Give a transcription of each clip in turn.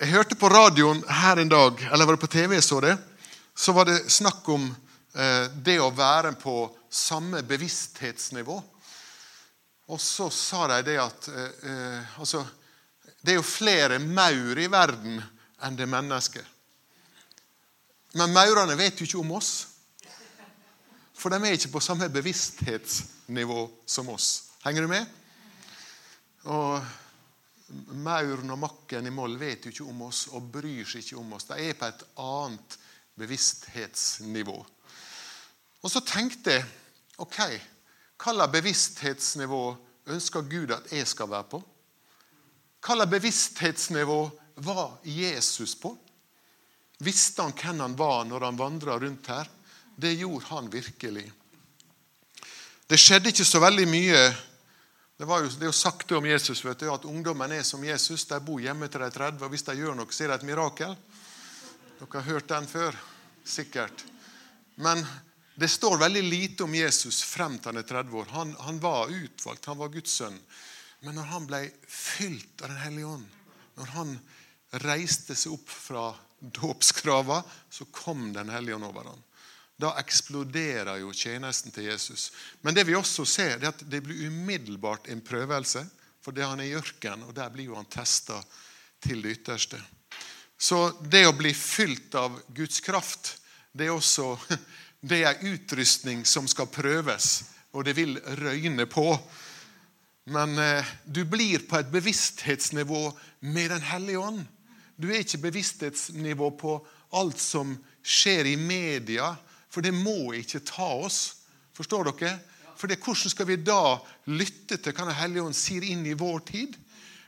Jeg hørte på radioen her en dag, eller var det på TV, jeg så det, så var det snakk om eh, det å være på samme bevissthetsnivå. Og så sa de det at eh, eh, altså, det er jo flere maur i verden enn det er. Men maurene vet jo ikke om oss. For de er ikke på samme bevissthetsnivå som oss. Henger du med? Og Mauren og makken i Moll vet jo ikke om oss og bryr seg ikke om oss. De er på et annet bevissthetsnivå. Og så tenkte jeg ok, hva slags bevissthetsnivå ønsker Gud at jeg skal være på? Hva slags bevissthetsnivå var Jesus på? Visste han hvem han var når han vandra rundt her? Det gjorde han virkelig. Det skjedde ikke så veldig mye. Det, jo, det er jo sagt om Jesus vet du, at ungdommen er som Jesus. De bor hjemme til de er 30, og hvis de gjør noe, så er det et mirakel. Dere har hørt den før? Sikkert. Men det står veldig lite om Jesus frem til han er 30 år. Han, han var utvalgt, han var Guds sønn. Men når han ble fylt av Den hellige ånd, når han reiste seg opp fra dåpsgrava, så kom Den hellige ånd over ham. Da eksploderer jo tjenesten til Jesus. Men det vi også ser, er at det blir umiddelbart en prøvelse. For det han er i ørkenen, og der blir jo han testa til det ytterste. Så det å bli fylt av Guds kraft, det er også det er utrustning som skal prøves, og det vil røyne på. Men eh, du blir på et bevissthetsnivå med Den hellige ånd. Du er ikke bevissthetsnivå på alt som skjer i media, for det må ikke ta oss. Forstår dere? For det, Hvordan skal vi da lytte til hva Den hellige ånd sier inn i vår tid?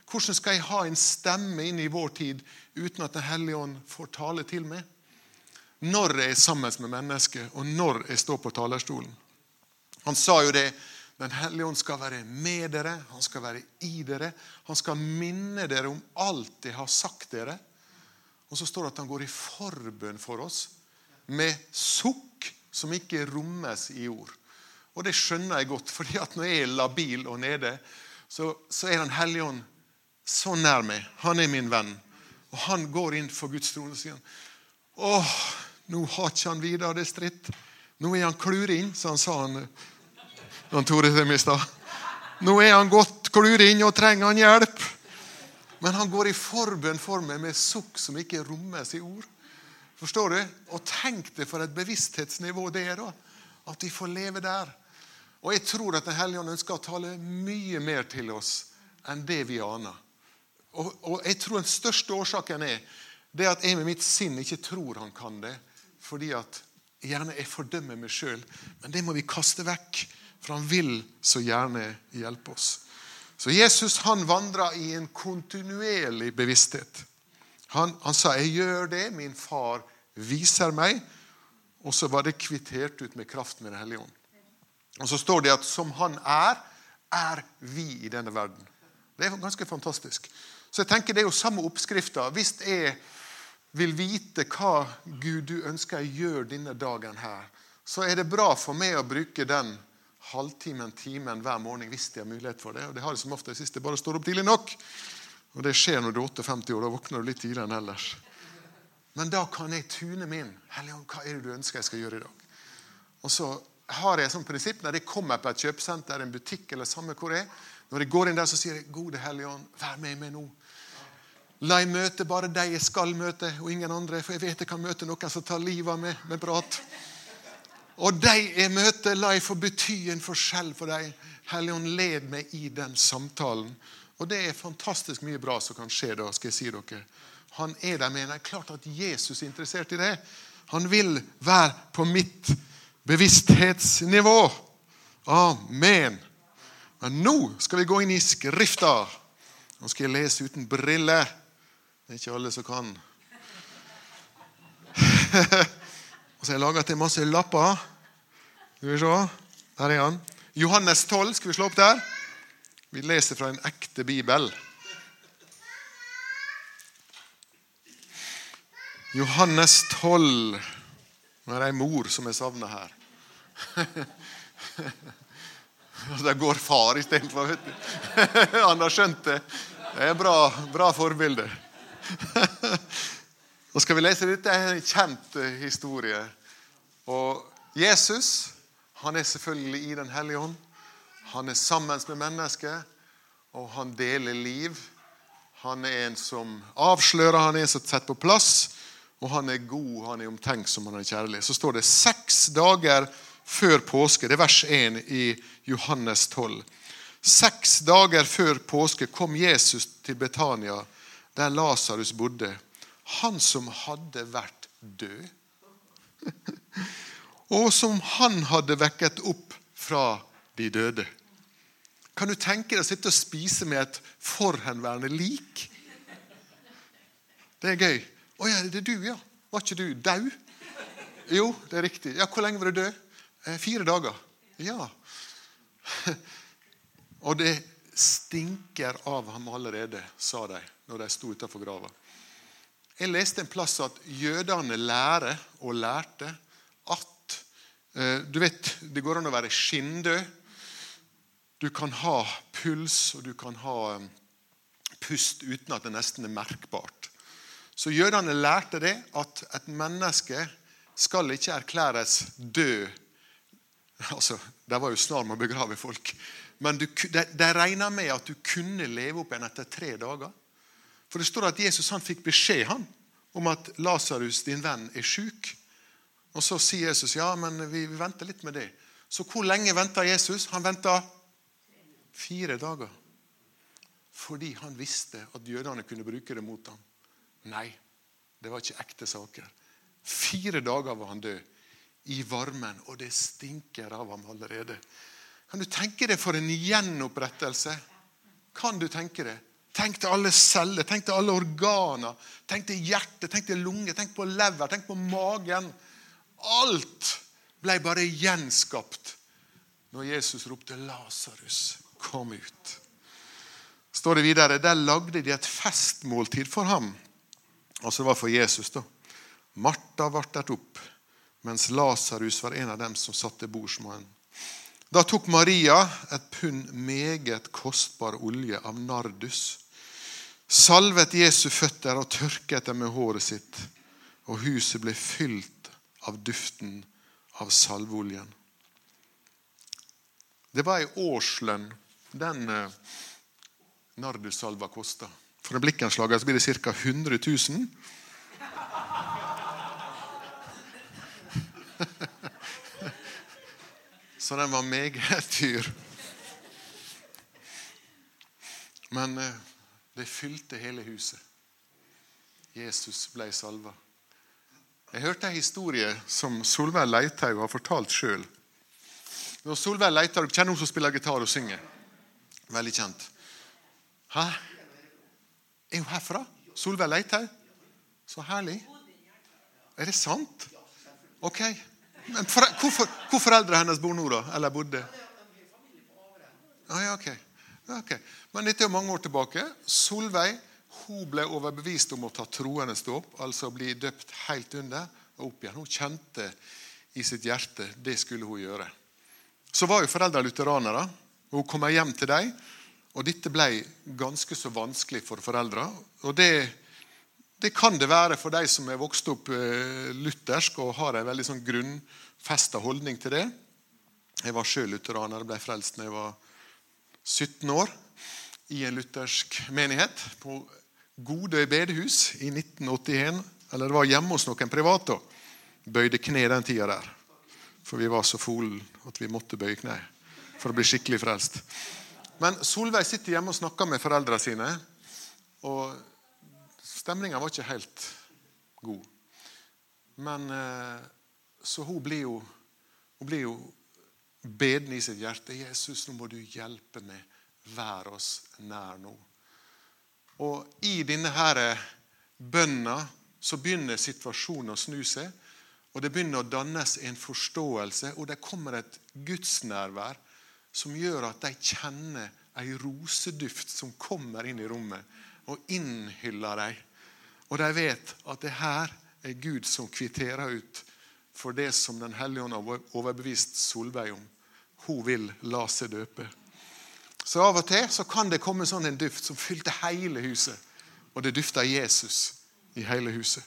Hvordan skal jeg ha en stemme inn i vår tid uten at Den hellige ånd får tale til meg? Når jeg er sammen med mennesket, og når jeg står på talerstolen. Han sa jo det den hellige ånd skal være med dere, han skal være i dere. Han skal minne dere om alt jeg har sagt dere. Og så står det at han går i forbønn for oss med sukk som ikke rommes i ord. Og det skjønner jeg godt, fordi at når jeg er labil og nede, så, så er Den hellige ånd så nær meg. Han er min venn. Og han går inn for Guds trone og sier åh, nå har ikke han videre det stritt. Nå er han kluring, som han sa han han Tore til meg i. Nå er han godt klur inn og trenger han hjelp. Men han går i forbønn for meg med sukk som ikke rommes i ord. Forstår du? Og tenk deg for et bevissthetsnivå det er, da. At vi får leve der. Og jeg tror at Den hellige ånd ønsker å tale mye mer til oss enn det vi aner. Og, og jeg tror den største årsaken er det at jeg med mitt sinn ikke tror han kan det. Fordi at gjerne jeg fordømmer meg sjøl. Men det må vi kaste vekk. For han vil så gjerne hjelpe oss. Så Jesus han vandra i en kontinuerlig bevissthet. Han, han, sa 'Jeg gjør det. Min far viser meg.' Og så var det kvittert ut med kraft med Den hellige ånd. Og så står det at 'som han er, er vi i denne verden'. Det er ganske fantastisk. Så jeg tenker Det er jo samme oppskrifta. Hvis jeg vil vite hva Gud du ønsker jeg gjør denne dagen her, så er det bra for meg å bruke den halvtimen, timen hver morgen hvis de har mulighet for det. Og det har de som ofte sist det bare står opp tidlig nok. Og det skjer når du er 58 år. Da våkner du litt tidligere enn ellers. Men da kan jeg tune min. Helligånd, hva er det du ønsker jeg skal gjøre i dag? Og så har jeg som prinsipp når jeg kommer på et kjøpesenter, en butikk eller samme hvor jeg er, når jeg går inn der, så sier jeg, Gode Helligånd, vær med meg nå. La jeg møte bare de jeg skal møte, og ingen andre. For jeg vet jeg kan møte noen som tar livet av meg med prat. Og de jeg møter, la jeg få bety en forskjell for dem. Helligånd, led meg i den samtalen. Og det er fantastisk mye bra som kan skje da, skal jeg si dere. Han er der med. Det er klart at Jesus er interessert i det. Han vil være på mitt bevissthetsnivå. Amen. Men nå skal vi gå inn i Skrifta. Nå skal jeg lese uten briller. Det er ikke alle som kan. Og så har jeg laga til masse lapper. Skal vi se. Der er han. Johannes 12. Skal vi slå opp der? Vi leser fra en ekte bibel. Johannes 12. Nå er det ei mor som er savna her. Der går far istedenfor. Han har skjønt det. Det er bra, bra forbilde. Nå skal vi lese dette. er en kjent eh, historie. Og Jesus han er selvfølgelig i Den hellige ånd. Han er sammen med mennesker, og han deler liv. Han er en som avslører, han er en som setter på plass. Og han er god, han er omtenksom, han er kjærlig. Så står det seks dager før påske. Det er vers 1 i Johannes 12. Seks dager før påske kom Jesus til Betania, der Lasarus bodde. Han som hadde vært død, og som han hadde vekket opp fra de døde. Kan du tenke deg å sitte og spise med et forhenværende lik? Det er gøy. 'Å ja, det er du, ja. Var ikke du dau?' Jo, det er riktig. Ja, Hvor lenge var du død? Eh, fire dager. Ja. Og det stinker av ham allerede, sa de når de sto utenfor grava. Jeg leste en plass at jødene lærer og lærte at eh, Du vet, det går an å være skinndød. Du kan ha puls, og du kan ha eh, pust uten at det nesten er merkbart. Så jødene lærte det at et menneske skal ikke erklæres død. Altså, De var jo snar med å begrave folk. Men du, de, de regna med at du kunne leve opp igjen etter tre dager. For det står at Jesus han fikk beskjed han, om at Lasarus, din venn, er sjuk. Og så sier Jesus ja, men vi venter litt med det. Så hvor lenge venta Jesus? Han venta fire dager. Fordi han visste at jødene kunne bruke det mot ham. Nei, det var ikke ekte saker. Fire dager var han død. I varmen. Og det stinker av ham allerede. Kan du tenke deg for en gjenopprettelse? Kan du tenke det? Tenk til alle celler, tenk til alle organer. Tenk til hjertet, tenk til lunge, tenk på lever, tenk på magen. Alt ble bare gjenskapt når Jesus ropte 'Lasarus, kom ut'. Står det videre, Der lagde de et festmåltid for ham. Altså det var for Jesus, da. Martha vartet opp, mens Lasarus var en av dem som satt til bords med ham. Da tok Maria et pund meget kostbar olje av nardus, salvet Jesu føtter og tørket dem med håret sitt, og huset ble fylt av duften av salveoljen. Det var ei årslønn den eh, nardussalva kosta. For en blikkenslager blir det ca. 100 000. Så den var meget dyr. Men eh, det fylte hele huset. Jesus ble salva. Jeg hørte en historie som Solveig Leithaug har fortalt sjøl. Solveig Leithaug kjenner hun som spiller gitar og synger. Veldig kjent. Hæ? Er hun herfra? Solveig Leithaug? Så herlig. Er det sant? Ok. Men for, hvor, hvor foreldrene hennes bor nå, da? Eller bodde? Ah, ja, okay. ok. Men dette er jo mange år tilbake. Solveig hun ble overbevist om å ta troende ståp, altså bli døpt helt under og opp igjen. Hun kjente i sitt hjerte det skulle hun gjøre. Så var jo foreldra lutheranere. Hun kom hjem til dem og dette ble ganske så vanskelig for foreldra. Og det, det, kan det være for de som er vokst opp eh, luthersk og har en veldig sånn grunnfesta holdning til det. Jeg var sjøl lutheraner, ble frelst da jeg var 17 år i en luthersk menighet på Godøy bedehus i 1981. Eller det var hjemme hos noen private. Bøyde kne den tida der. For vi var så folen at vi måtte bøye kne for å bli skikkelig frelst. Men Solveig sitter hjemme og snakker med foreldrene sine. Og stemninga var ikke helt god. Men eh, så hun blir jo, hun blir jo beden i sitt hjerte. 'Jesus, nå må du hjelpe meg. Vær oss nær nå.' Og i denne her bønna så begynner situasjonen å snu seg. Og det begynner å dannes en forståelse, og det kommer et gudsnærvær som gjør at de kjenner ei roseduft som kommer inn i rommet og innhyller dem. Og de vet at det her er Gud som kvitterer ut for det som Den hellige ånd har overbevist Solveig om. Hun vil la seg døpe. Så av og til så kan det komme sånn en duft som fylte hele huset. Og det dufta Jesus i hele huset.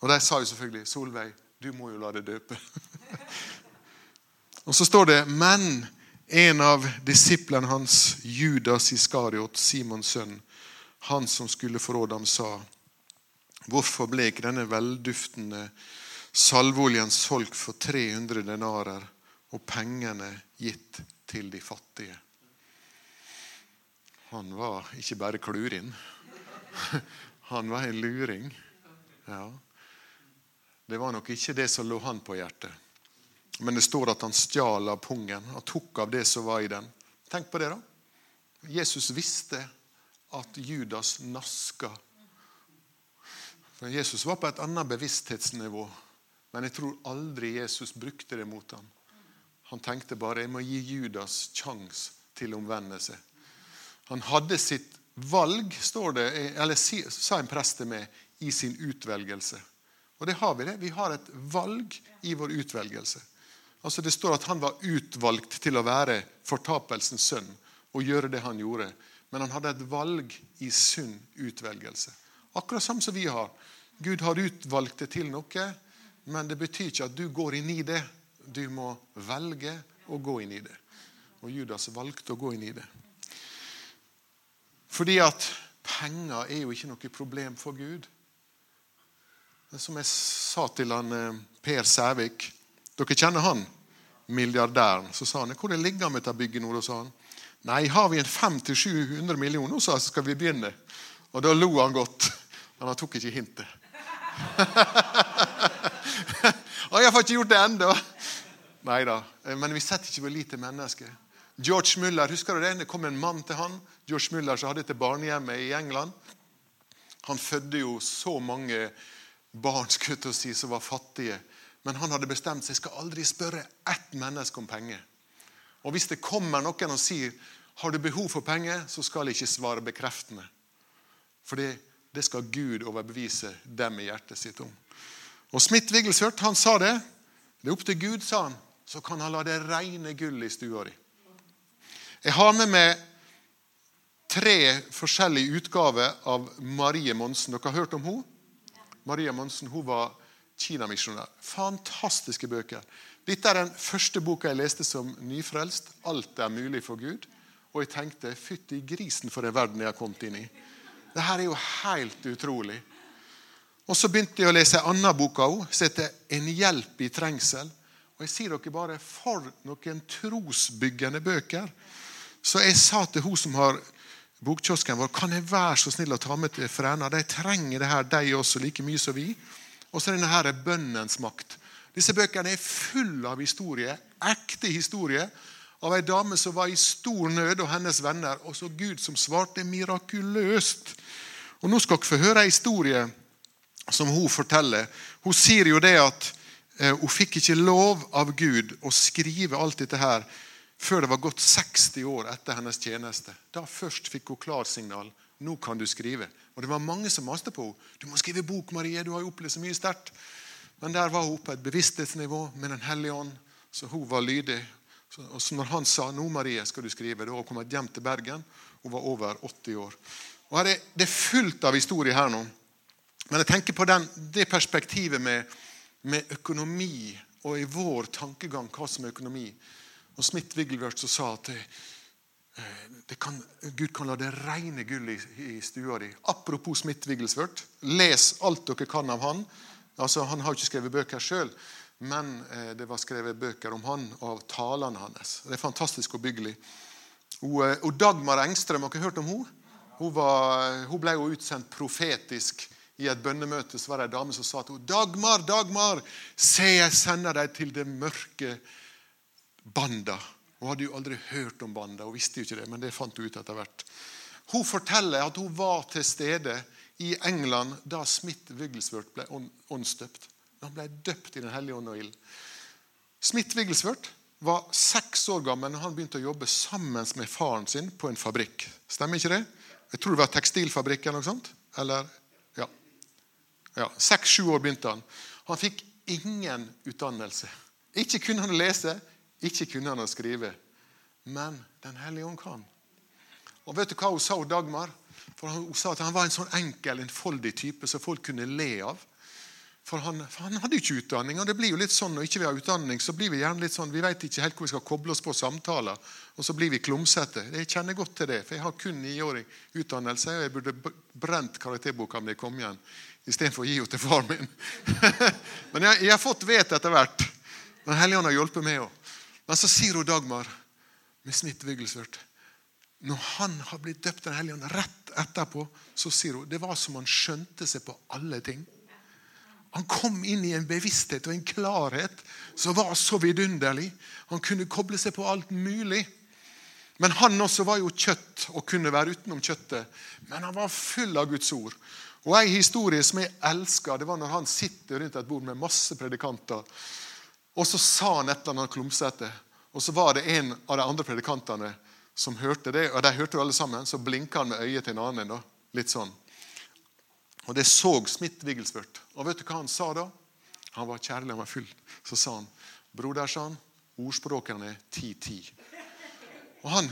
Og de sa jo selvfølgelig 'Solveig, du må jo la deg døpe'. og så står det 'Men en av disiplene hans, Judas Iskariot, Simons sønn, han som skulle forråde ham, sa:" Hvorfor ble ikke denne velduftende salveoljen solgt for 300 denarer og pengene gitt til de fattige? Han var ikke bare klurin. Han var en luring. Ja. Det var nok ikke det som lå han på hjertet. Men det står at han stjal av pungen. og tok av det som var i den. Tenk på det, da. Jesus visste at Judas naska. For Jesus var på et annet bevissthetsnivå. Men jeg tror aldri Jesus brukte det mot ham. Han tenkte bare jeg må gi Judas sjanse til å omvende seg. Han hadde sitt valg, står det, eller sa en prest til meg, i sin utvelgelse. Og det har vi det. Vi har et valg i vår utvelgelse. Altså Det står at han var utvalgt til å være fortapelsens sønn og gjøre det han gjorde. Men han hadde et valg i sunn utvelgelse. Akkurat samme som vi har. Gud har utvalgt det til noe, men det betyr ikke at du går inn i det. Du må velge å gå inn i det. Og Judas valgte å gå inn i det. Fordi at penger er jo ikke noe problem for Gud. Som jeg sa til han eh, Per Sævik Dere kjenner han? Milliardæren. Så sa han hvor det ligger med dette bygget nå. sa han. Nei, har vi en 500-700 millioner, så skal vi begynne. Og da lo han godt. Men han tok ikke hintet. og jeg har ikke gjort det ennå. Nei da. Men vi setter ikke for lite mennesker. George Muller, husker du det? Det kom en mann til han, George Muller som hadde dette barnehjemmet i England. Han fødte jo så mange barn skulle si, som var fattige. Men han hadde bestemt seg skal aldri spørre ett menneske om penger. Og Hvis det kommer noen og sier har du behov for penger, så skal jeg ikke svare bekreftende. For det, det skal Gud overbevise dem i hjertet sitt om. Og Smith Wigglesworth han sa det. Det er opp til Gud, sa han. Så kan han la det regne gull i stua di. Jeg har med meg tre forskjellige utgaver av Marie Monsen. Dere har hørt om henne? Marie Monsen hun var kinamisjonær. Fantastiske bøker. Dette er den første boka jeg leste som nyfrelst. 'Alt er mulig for Gud'. Og jeg tenkte fytti grisen for en verden jeg har kommet inn i. Dette er jo helt utrolig. Og Så begynte jeg å lese en annen bok av henne, som heter 'En hjelp i trengsel'. Og jeg sier dere bare for noen trosbyggende bøker. Så jeg sa til hun som har bokkiosken vår, kan jeg være så snill å ta med til Fræna? De trenger det her, de også, like mye som vi. Og så denne her er bønnens makt. Disse bøkene er fulle av historie, ekte historie, av ei dame som var i stor nød, og hennes venner, og så Gud som svarte mirakuløst. Og Nå skal dere få høre ei historie som hun forteller. Hun sier jo det at eh, hun fikk ikke lov av Gud å skrive alt dette her før det var gått 60 år etter hennes tjeneste. Da først fikk hun klarsignal. Nå kan du skrive. Og Det var mange som maste på henne. Du må skrive bok, Marie. Du har jo opplevd så mye sterkt. Men der var hun på et bevissthetsnivå med Den hellige ånd, så hun var lydig. Og så når han sa 'Nå, Marie, skal du skrive', da hun kom hjem til Bergen. Hun var over 80 år. Og Det er fullt av historier her nå. Men jeg tenker på den, det perspektivet med, med økonomi og i vår tankegang hva som er økonomi. Og Smith Wigglesworth sa at kan, Gud kan la det regne gull i, i stua di. Apropos Smith Wigglesworth. Les alt dere kan av han. Altså, Han har ikke skrevet bøker sjøl, men eh, det var skrevet bøker om han og av talene hans. Det er fantastisk oppbyggelig. Og, eh, og Dagmar Engstrøm, har dere hørt om henne? Hun, var, hun ble jo utsendt profetisk i et bønnemøte. Så var det en dame som sa til henne Dagmar, Dagmar, se, jeg sender deg til det mørke Banda. Hun hadde jo aldri hørt om Banda, hun visste jo ikke det, men det fant hun ut etter hvert. Hun forteller at hun var til stede i England da Smith Wigglesworth ble åndsdøpt. Han ble døpt i Den hellige ånd og ild. Smith Wigglesworth var seks år gammel når han begynte å jobbe sammen med faren sin på en fabrikk. Stemmer ikke det? Jeg tror det var tekstilfabrikk eller noe sånt. Eller, ja. ja Seks-sju år begynte han. Han fikk ingen utdannelse. Ikke kunne han lese, ikke kunne han å skrive, men Den hellige ånd kan. Og vet du hva hun sa, Dagmar? For Hun sa at han var en sånn enkel, enfoldig type som folk kunne le av. For han, for han, hadde jo ikke utdanning. og det blir jo litt sånn Når ikke vi har utdanning, så blir vi gjerne litt sånn, vi vet ikke helt hvor vi skal koble oss på samtaler, og så blir vi klumsete. Jeg kjenner godt til det, for jeg har kun niårig utdannelse. og Jeg burde brent karakterboka mi da kom igjen, istedenfor å gi henne til far min. Men jeg, jeg, har fått vet etter hvert. Den hellige ånd har hjulpet meg òg. Men så sier hun Dagmar med smitt Vigelsvørt Når han har blitt døpt Den hellige ånd rett etterpå, så sier hun det var som han skjønte seg på alle ting. Han kom inn i en bevissthet og en klarhet som var så vidunderlig. Han kunne koble seg på alt mulig. Men han også var jo kjøtt og kunne være utenom kjøttet. Men han var full av Guds ord. Og En historie som jeg elsker, det var når han sitter rundt et bord med masse predikanter. Og så sa han et eller annet klumsete. Og så var det en av de andre predikantene som hørte det. Og de hørte jo alle sammen. Så blinka han med øyet til en annen. Da. Litt sånn. Og det så Smith Wigglesworth. Og vet du hva han sa da? Han var kjærlig, han var full. Så sa han, 'Broder', sa han, 'ordspråkene er 10-10'. Og han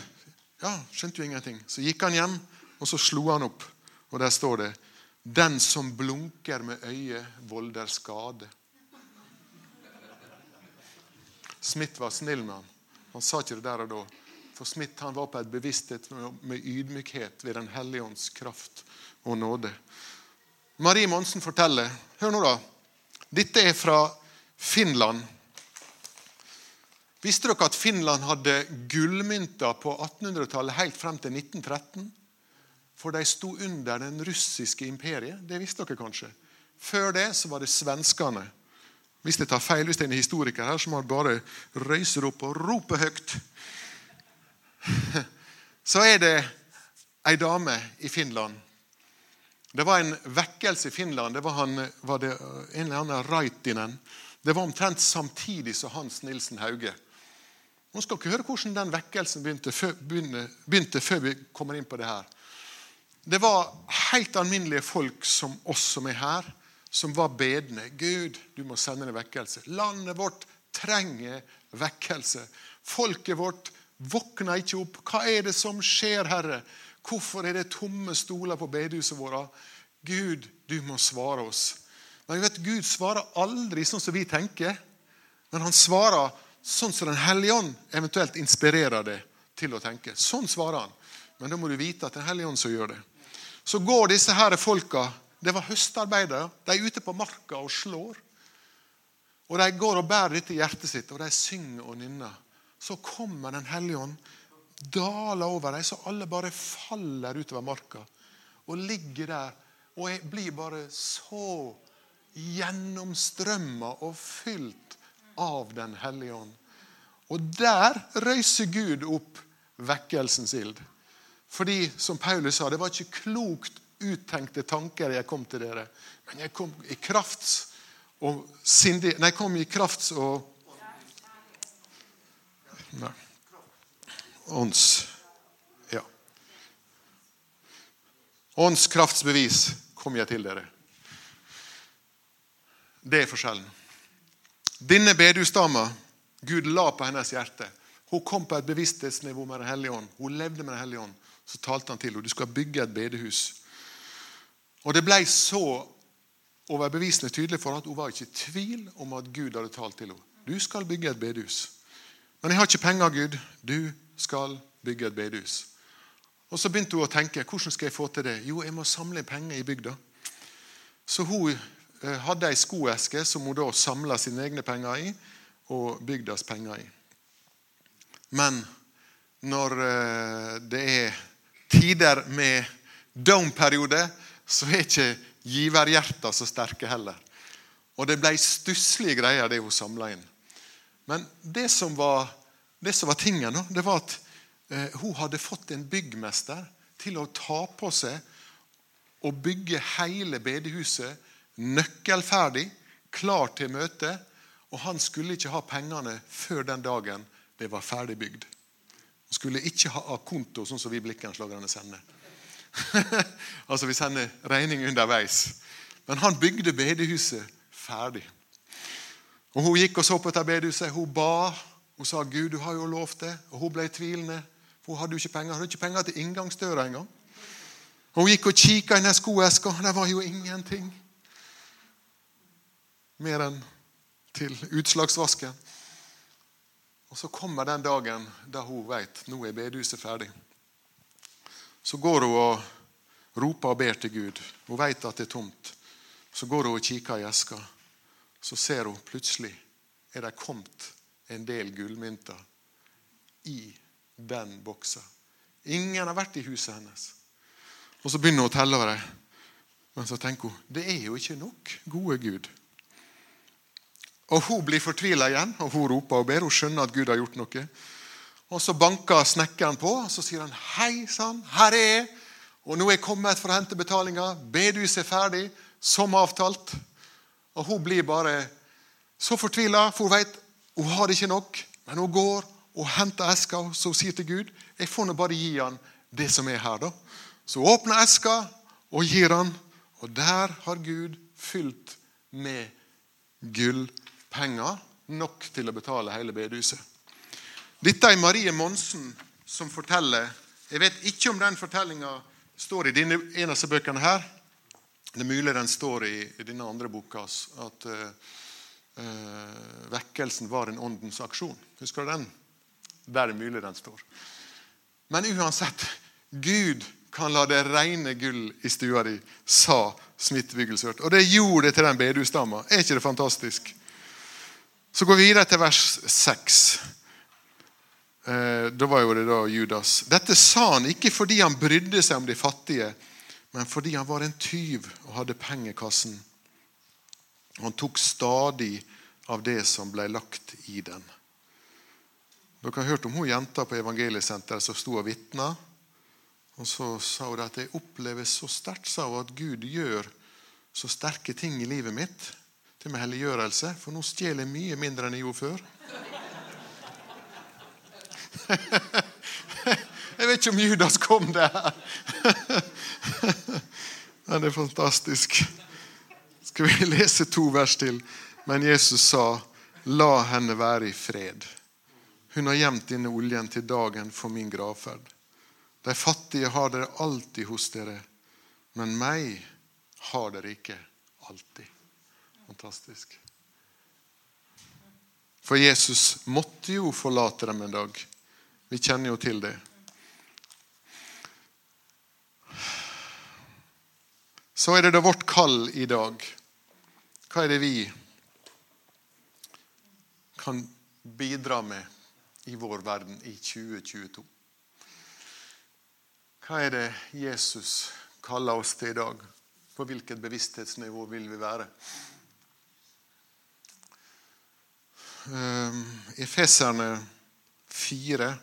ja, skjønte jo ingenting. Så gikk han hjem, og så slo han opp. Og der står det 'Den som blunker med øyet, volder skade'. Smith var snill med ham. Han sa ikke det der og da. For Smith han var på et bevissthet med ydmykhet ved Den hellige ånds kraft og nåde. Marie Monsen forteller Hør nå, da. Dette er fra Finland. Visste dere at Finland hadde gullmynter på 1800-tallet helt frem til 1913? For de sto under den russiske imperiet. Det visste dere kanskje. Før det så var det svenskene. Hvis jeg tar feil, hvis det er en historiker her, så må han bare røyse opp og rope høyt. Så er det ei dame i Finland det var en vekkelse i Finland. Det var, han, var det en eller annen Raitinen. Det var omtrent samtidig som Hans Nilsen Hauge. Nå skal dere høre hvordan den vekkelsen begynte før, begynte før vi kommer inn på det her. Det var helt alminnelige folk som oss som er her, som var bedende. Gud, du må sende en vekkelse. Landet vårt trenger vekkelse. Folket vårt våkner ikke opp. Hva er det som skjer, Herre? Hvorfor er det tomme stoler på bedehusene våre? Gud, du må svare oss. Men vet, Gud svarer aldri sånn som vi tenker, men han svarer sånn som Den hellige ånd eventuelt inspirerer det til å tenke. Sånn svarer han. Men da må du vite at Den hellige ånd som gjør det. Så går disse her folka Det var høstarbeidere. De er ute på marka og slår. Og De går og bærer dette i hjertet sitt, og de synger og nynner. Så kommer Den hellige ånd daler over dem, så alle bare faller utover marka og ligger der og jeg blir bare så gjennomstrømma og fylt av Den hellige ånd. Og der røyser Gud opp vekkelsens ild. Fordi, som Paulus sa, det var ikke klokt uttenkte tanker jeg kom til dere, men jeg kom i krafts og sindig Nei, jeg kom i krafts og Nei ånds ja. Åndskraftsbevis kom jeg til dere. Det er forskjellen. Denne bedusdama Gud la på hennes hjerte. Hun kom på et bevissthetsnivå med Den hellige ånd. Hun levde med Den hellige ånd. Så talte han til henne du skal bygge et bedehus. Og Det ble så overbevisende tydelig for at hun var ikke i tvil om at Gud hadde talt til henne. Du skal bygge et bedehus. Men jeg har ikke penger, Gud. Du skal bygge et bedehus. Og Så begynte hun å tenke hvordan skal jeg få til det. Jo, jeg må samle penger i bygda. Så hun eh, hadde ei skoeske som hun da samla sine egne penger i, og bygdas penger i. Men når eh, det er tider med down-periode, så er ikke giverhjerta så sterke heller. Og det ble stusslige greier, det hun samla inn. Men det som var det som var tingen, det var at eh, hun hadde fått en byggmester til å ta på seg og bygge hele bedehuset nøkkelferdig, klar til møte. Og han skulle ikke ha pengene før den dagen det var ferdigbygd. Han skulle ikke ha konto, sånn som vi blikkenslagerne sender. altså Vi sender regning underveis. Men han bygde bedehuset ferdig. Og Hun gikk og så på dette bedehuset. Hun ba hun sa Gud, du har jo lovt det. Og hun ble tvilende. For hun hadde jo ikke penger. Hun hadde ikke penger til inngangsdøra engang. Og Hun gikk og kikka i den skoeska. Det var jo ingenting mer enn til utslagsvasken. Og Så kommer den dagen da hun vet nå er bedehuset ferdig. Så går hun og roper og ber til Gud. Hun vet at det er tomt. Så går hun og kikker i eska. Så ser hun plutselig er det kommet en del gullmynter i den boksa. Ingen har vært i huset hennes. Og Så begynner hun å telle over dem. Men så tenker hun det er jo ikke nok, gode Gud. Og Hun blir fortvila igjen, og hun roper og ber. Hun skjønner at Gud har gjort noe. Og Så banker snekkeren på, og så sier han, 'Hei sann, her er jeg.' Og nå er jeg kommet for å hente betalinga. Bedehuset er ferdig, som avtalt. Og hun blir bare så fortvila, for hun vet hun har ikke nok. Men hun går og henter eska, så hun sier til Gud, 'Jeg får nå bare gi han det som er her', da. Så hun åpner eska og gir han, og der har Gud fylt med gullpenger nok til å betale hele bedehuset. Dette er Marie Monsen som forteller. Jeg vet ikke om den fortellinga står i denne, en av disse bøkene her. Det er mulig den står i, i denne andre boka, at uh, uh, vekkelsen var en åndens aksjon. Husker du den? Der er mulig den står. Men uansett, Gud kan la det regne gull i stua di, sa Smith Wigglesworth. Og det gjorde det til den bedehusdama. Er ikke det fantastisk? Så går vi videre til vers 6. Eh, da var jo det da Judas. Dette sa han ikke fordi han brydde seg om de fattige, men fordi han var en tyv og hadde pengekassen. Han tok stadig av det som ble lagt i den. Dere har hørt om hun jenta på evangeliesenteret som sto og vitna. Og så sa hun at jeg opplever så sterkt sa hun, at Gud gjør så sterke ting i livet mitt til med helliggjørelse, for nå stjeler jeg mye mindre enn jeg gjorde før. Jeg vet ikke om Judas kom der. Men det er fantastisk. Skal vi lese to vers til? Men Jesus sa, 'La henne være i fred'. Hun har gjemt denne oljen til dagen for min gravferd. De fattige har dere alltid hos dere, men meg har dere ikke alltid. Fantastisk. For Jesus måtte jo forlate dem en dag. Vi kjenner jo til det. Så er det da vårt kall i dag. Hva er det vi kan bidra med i vår verden i 2022? Hva er det Jesus kaller oss til i dag? På hvilket bevissthetsnivå vil vi være? uh, Efeserne 4,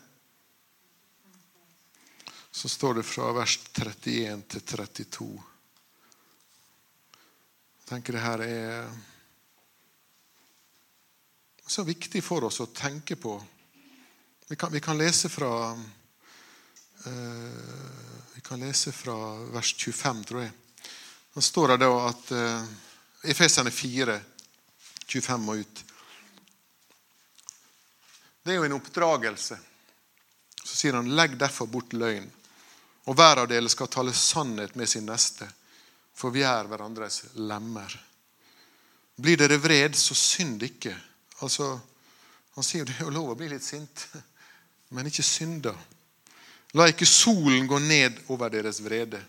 så står det fra vers 31 til 32. Jeg tenker det her er så viktig for oss å tenke på. Vi kan, vi kan lese fra uh, Vi kan lese fra vers 25, tror jeg. Da står det da at uh, Efesene 4, 25 og ut. Det er jo en oppdragelse. Så sier han, legg derfor bort løgn. Og hver av dere skal tale sannhet med sin neste, for vi er hverandres lemmer. Blir dere vred, så synd ikke. Altså, Han sier jo det er lov å bli litt sint, men ikke synd, da. La ikke solen gå ned over deres vrede.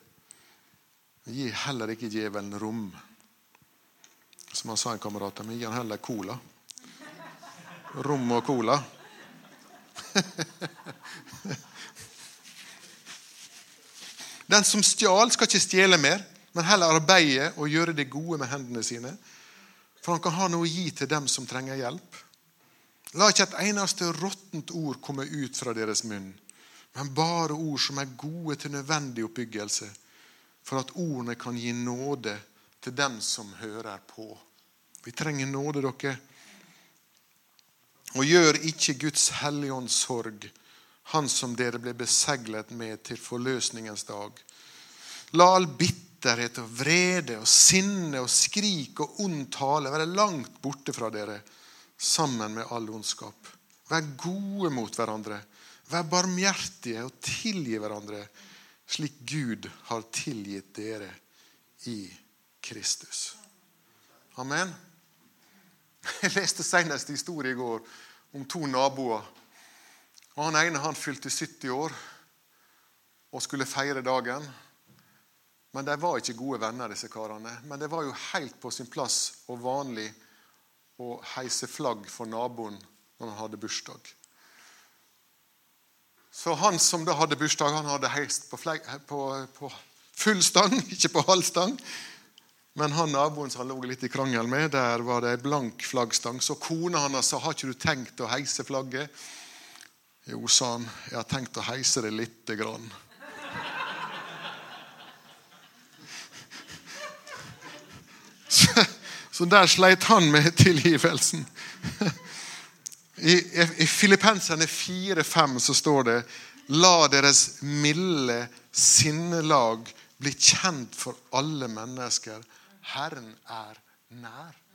Gi heller ikke djevelen rom. Som han sa en kamerat av meg, gi han heller cola. Rom og cola. Den som stjal, skal ikke stjele mer, men heller arbeide og gjøre det gode med hendene sine. For han kan ha noe å gi til dem som trenger hjelp. La ikke et eneste råttent ord komme ut fra deres munn, men bare ord som er gode til nødvendig oppbyggelse, for at ordene kan gi nåde til dem som hører på. Vi trenger nåde, dere. Og gjør ikke Guds hellige ånds sorg, han som dere ble beseglet med til forløsningens dag. La all bitterhet og vrede og sinne og skrik og ond tale være langt borte fra dere, sammen med all ondskap. Vær gode mot hverandre. Vær barmhjertige og tilgi hverandre. slik Gud har tilgitt dere i Kristus. Amen. Jeg leste senest en historie i går om to naboer. Og Han ene han fylte 70 år og skulle feire dagen. Men de var ikke gode venner, disse karene. Men det var jo helt på sin plass og vanlig å heise flagg for naboen når han hadde bursdag. Så han som da hadde bursdag, han hadde heist på, flegg, på, på full stang, ikke på halv stang. Men han naboen som han lå litt i krangel med, der var det blank flaggstang. Så kona hans sa har ikke du tenkt å heise flagget. Jo, sa han, jeg har tenkt å heise det lite grann. Så, der sleit han med tilgivelsen. I, i Filippenserne 4-5 så står det La deres milde sinnelag bli kjent for alle mennesker. Herren er nær.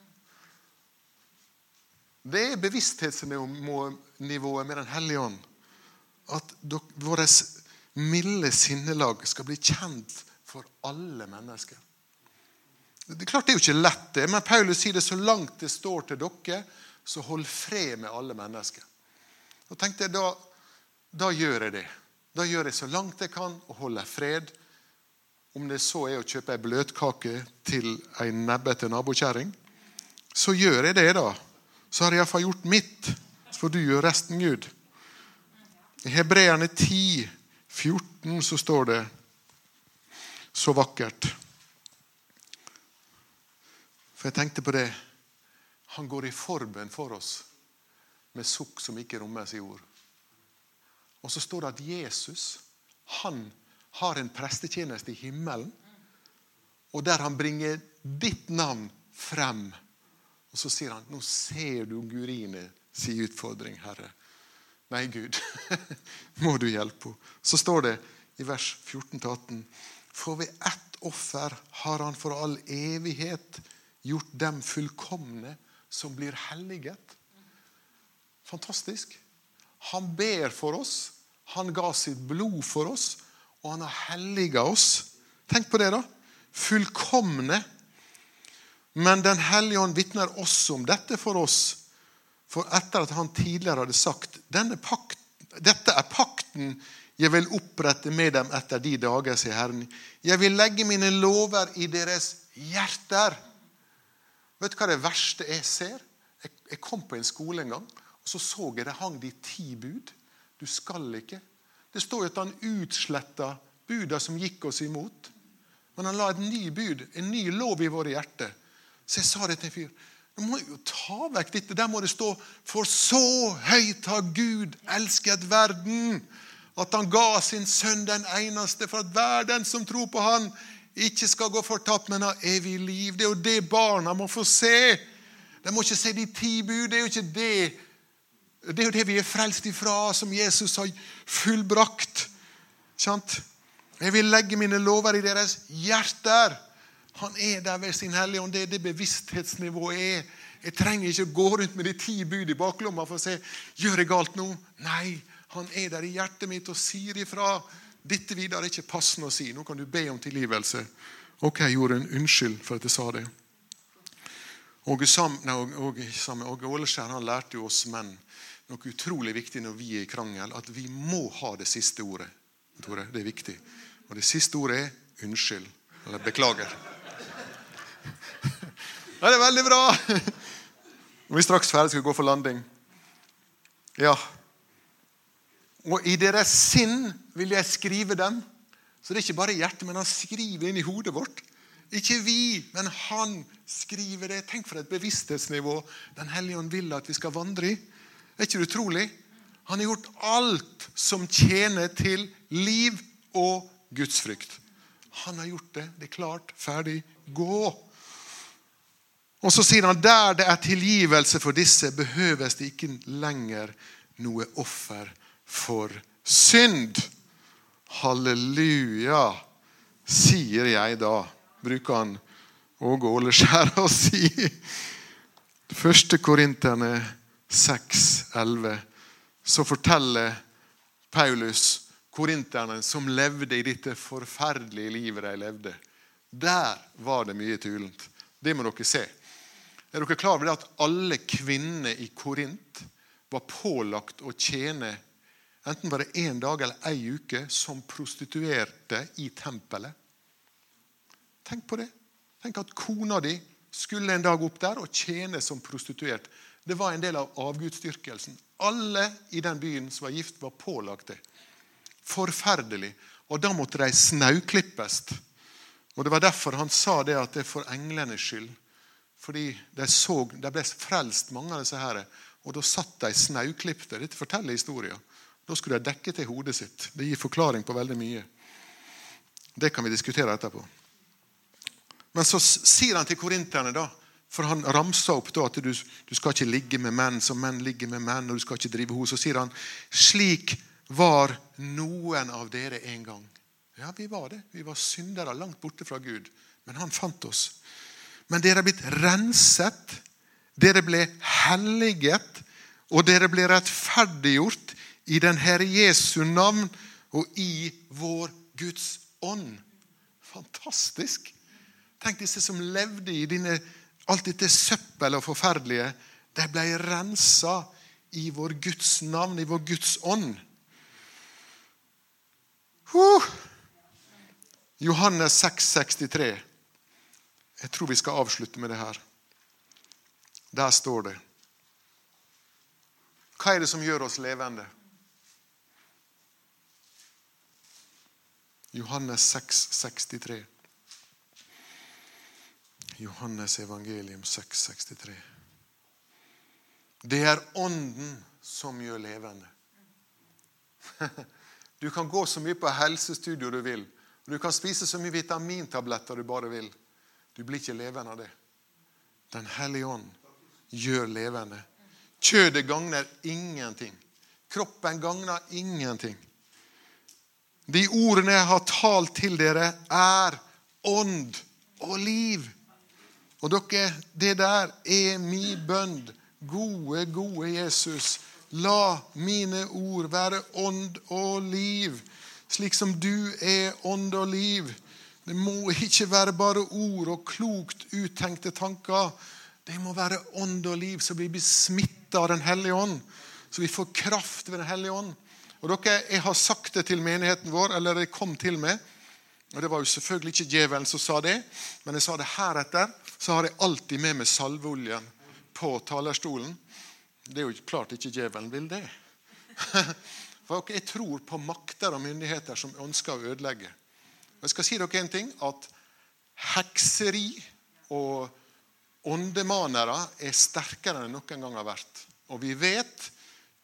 Det er bevissthetsnivået med Den hellige ånd. At våre milde sinnelag skal bli kjent for alle mennesker. Det er klart det er jo ikke lett, det, men Paulus sier det så langt det står til dere, så hold fred med alle mennesker. Og tenkte jeg, da, da gjør jeg det. Da gjør jeg så langt jeg kan og holder fred. Om det så er å kjøpe ei bløtkake til ei nebbete nabokjerring, så gjør jeg det, da. Så har jeg iallfall gjort mitt. Så får du gjøre resten, Gud. I Hebreerne 10, 14 så står det så vakkert. For jeg tenkte på det. Han går i forbønn for oss med sukk som ikke rommes i ord. Og så står det at Jesus han har en prestetjeneste i himmelen, og der han bringer ditt navn frem. Og så sier han, 'Nå ser du Gurine si utfordring, Herre.' Nei, Gud, må du hjelpe henne. Så står det i vers 14-18.: For ved ett offer har han for all evighet gjort dem fullkomne som blir helliget. Fantastisk. Han ber for oss. Han ga sitt blod for oss, og han har helliga oss. Tenk på det, da. Fullkomne. Men Den hellige ånd vitner også om dette for oss. For etter at han tidligere hadde sagt pakt, dette er pakten jeg vil opprette med dem etter de dager, sier Herren. Jeg vil legge mine lover i deres hjerter. Vet du hva det verste jeg ser? Jeg, jeg kom på en skole en gang, og så så jeg det hang de ti bud. Du skal ikke. Det står jo at han utsletta buda som gikk oss imot. Men han la et ny bud, en ny lov i våre hjerter. Så jeg sa det til en fyr. Nå må jo ta vekk dette. Der må det stå For så høyt har Gud elsket verden, at han ga sin sønn den eneste, for at hver den som tror på han, ikke skal gå fortapt, men ha evig liv. Det er jo det barna må få se. De må ikke se de ti bud. Det er jo ikke det. Det er jo det vi er frelst ifra, som Jesus har fullbrakt. Sant? Jeg vil legge mine lover i deres hjerter. Han er der ved sin Hellige Ånd. Det er det bevissthetsnivået er. Jeg trenger ikke gå rundt med de ti bud i baklomma for å se gjør jeg galt nå. Nei, han er der i hjertet mitt og sier ifra. Dette videre er ikke passende å si. Nå kan du be om tilgivelse. Ok, Jorunn, unnskyld for at jeg sa det. Åge Åleskjær han lærte jo oss menn noe utrolig viktig når vi er i krangel, at vi må ha det siste ordet. Tore. Det er viktig. Og det siste ordet er unnskyld. Eller beklager. Ja, det er veldig bra! Nå er vi straks ferdig, skal gå for landing. Ja, og i deres sinn vil jeg skrive dem. Så det er ikke bare hjertet, men han skriver inn i hodet vårt. Ikke vi, men han skriver det. Tenk for et bevissthetsnivå Den hellige ånd vil at vi skal vandre i. Er ikke det utrolig? Han har gjort alt som tjener til liv og gudsfrykt. Han har gjort det. Det er klart. Ferdig. Gå. Og så sier han der det er tilgivelse for disse, behøves det ikke lenger noe offer for synd. Halleluja, sier jeg da. Bruker han Åge Åleskjær å si. Første Korinterne 6, 11. Så forteller Paulus korinterne som levde i dette forferdelige livet de levde. Der var det mye tulent. Det må dere se. Er dere klar over det at alle kvinner i Korint var pålagt å tjene enten var det én dag eller ei uke som prostituerte i tempelet? Tenk på det. Tenk at kona di skulle en dag opp der og tjene som prostituert. Det var en del av avgudsdyrkelsen. Alle i den byen som var gift, var pålagt det. Forferdelig. Og da måtte de snauklippes. Og Det var derfor han sa det at det er for englenes skyld. Fordi de, så, de ble frelst, mange av disse her. Og da satt de snauklipte. Dette forteller historien. Da skulle de dekke til hodet sitt. Det gir forklaring på veldig mye. Det kan vi diskutere etterpå. Men så sier han til korinterne, da, for han ramser opp da, at du, du, skal ikke ligge med menn som menn ligger med menn, og du skal ikke drive hos. Så sier han slik var noen av dere en gang. Ja, vi var det. Vi var syndere langt borte fra Gud. Men han fant oss. Men dere er blitt renset. Dere ble helliget, og dere ble rettferdiggjort i den Herre Jesu navn og i vår Guds ånd. Fantastisk! Tenk disse som levde i dine, alt dette søppel og forferdelige. De ble rensa i vår Guds navn, i vår Guds ånd. Huh. Johannes 6, 63. Jeg tror vi skal avslutte med det her. Der står det Hva er det som gjør oss levende? Johannes 6, 63. Johannes evangelium 6, 63. Det er Ånden som gjør levende. Du kan gå så mye på helsestudio du vil. og Du kan spise så mye vitamintabletter du bare vil. Du blir ikke levende av det. Den hellige ånd gjør levende. Kjødet gagner ingenting. Kroppen gagner ingenting. De ordene jeg har talt til dere, er ånd og liv. Og dere, det der er min bønn. Gode, gode Jesus. La mine ord være ånd og liv, slik som du er ånd og liv. Det må ikke være bare ord og klokt uttenkte tanker. Det må være ånd og liv, vi blir besmitta av Den hellige ånd. Så vi får kraft ved Den hellige ånd. Og dere, Jeg har sagt det til menigheten vår, eller det kom til meg. Og Det var jo selvfølgelig ikke djevelen som sa det, men jeg sa det heretter så har jeg alltid med meg salveoljen på talerstolen. Det er jo klart ikke djevelen vil det. For Jeg tror på makter og myndigheter som ønsker å ødelegge. Jeg skal si dere en ting, at hekseri og åndemanere er sterkere enn noen gang har vært. Og vi vet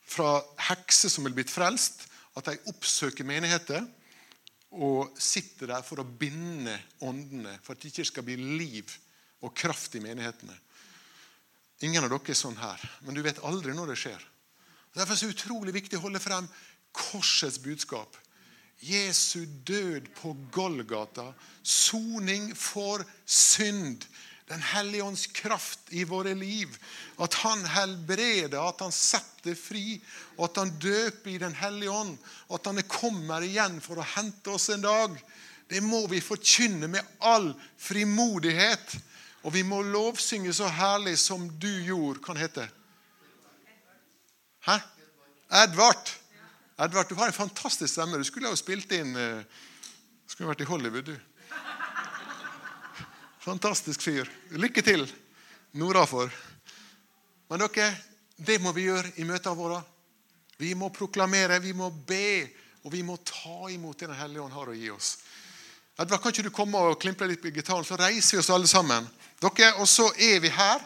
fra hekser som er blitt frelst, at de oppsøker menigheter og sitter der for å binde åndene, for at det ikke skal bli liv og kraft i menighetene. Ingen av dere er sånn her, men du vet aldri når det skjer. Derfor er det så utrolig viktig å holde frem korsets budskap. Jesu død på Golgata, soning for synd. Den hellige ånds kraft i våre liv. At han helbreder, at han setter fri, og at han døper i Den hellige ånd. Og at han kommer igjen for å hente oss en dag. Det må vi forkynne med all frimodighet. Og vi må lovsynge så herlig som du gjorde. Hva han heter Hæ? Edvard. Edvard, Du har en fantastisk stemme. Du skulle jo spilt inn uh, Skulle vært i Hollywood, du. Fantastisk fyr. Lykke til, nordafor. Men dere, det må vi gjøre i møtene våre. Vi må proklamere, vi må be, og vi må ta imot det Den hellige ånd har å gi oss. Edvard, kan ikke du komme og klimpe litt på gitaren, så reiser vi oss alle sammen. Dere, Og så er vi her.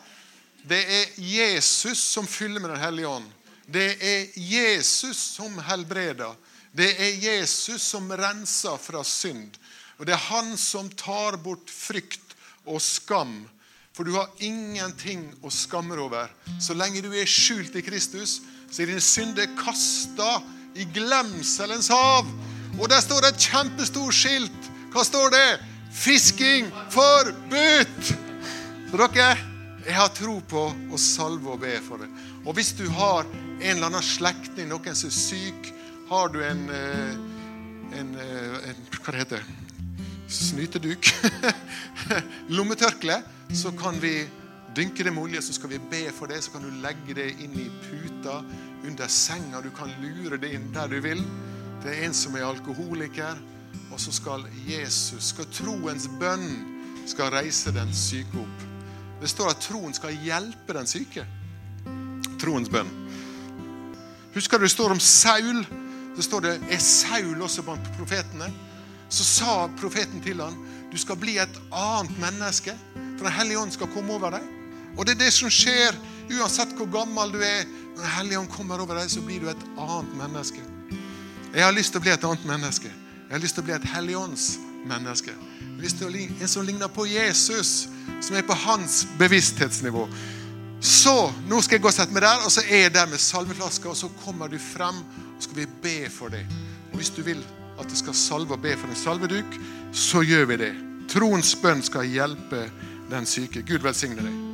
Det er Jesus som fyller med Den hellige ånd. Det er Jesus som helbreder. Det er Jesus som renser fra synd. Og det er han som tar bort frykt og skam. For du har ingenting å skamme deg over. Så lenge du er skjult i Kristus, så er dine synder kasta i glemselens hav. Og der står det et kjempestort skilt. Hva står det? Fisking forbudt! Så dere, jeg har tro på å salve og be for det. Og hvis du har en eller annen slektning, noen som er syk, har du en, eh, en, eh, en Hva det heter Snyteduk. Lommetørkle. Så kan vi dynke det med olje, så skal vi be for det. Så kan du legge det inn i puta, under senga. Du kan lure det inn der du vil. Det er en som er alkoholiker. Og så skal Jesus, skal troens bønn, skal reise den syke opp. Det står at troen skal hjelpe den syke. Troens bønn. Husker du det står om Saul? Det står det er Saul også blant profetene. Så sa profeten til ham, du skal bli et annet menneske. For Den hellige ånd skal komme over deg. Og det er det som skjer uansett hvor gammel du er. Når Den hellige ånd kommer over deg, så blir du et annet menneske. Jeg har lyst til å bli et annet menneske. Jeg har lyst til å bli et helligåndsmenneske. En som ligner på Jesus, som er på hans bevissthetsnivå. Så nå skal jeg gå og sette meg der, og så er jeg der med salveflaska, og så kommer du frem, og skal vi be for deg. Og hvis du vil at jeg skal salve og be for en salveduk, så gjør vi det. Troens bønn skal hjelpe den syke. Gud velsigne deg.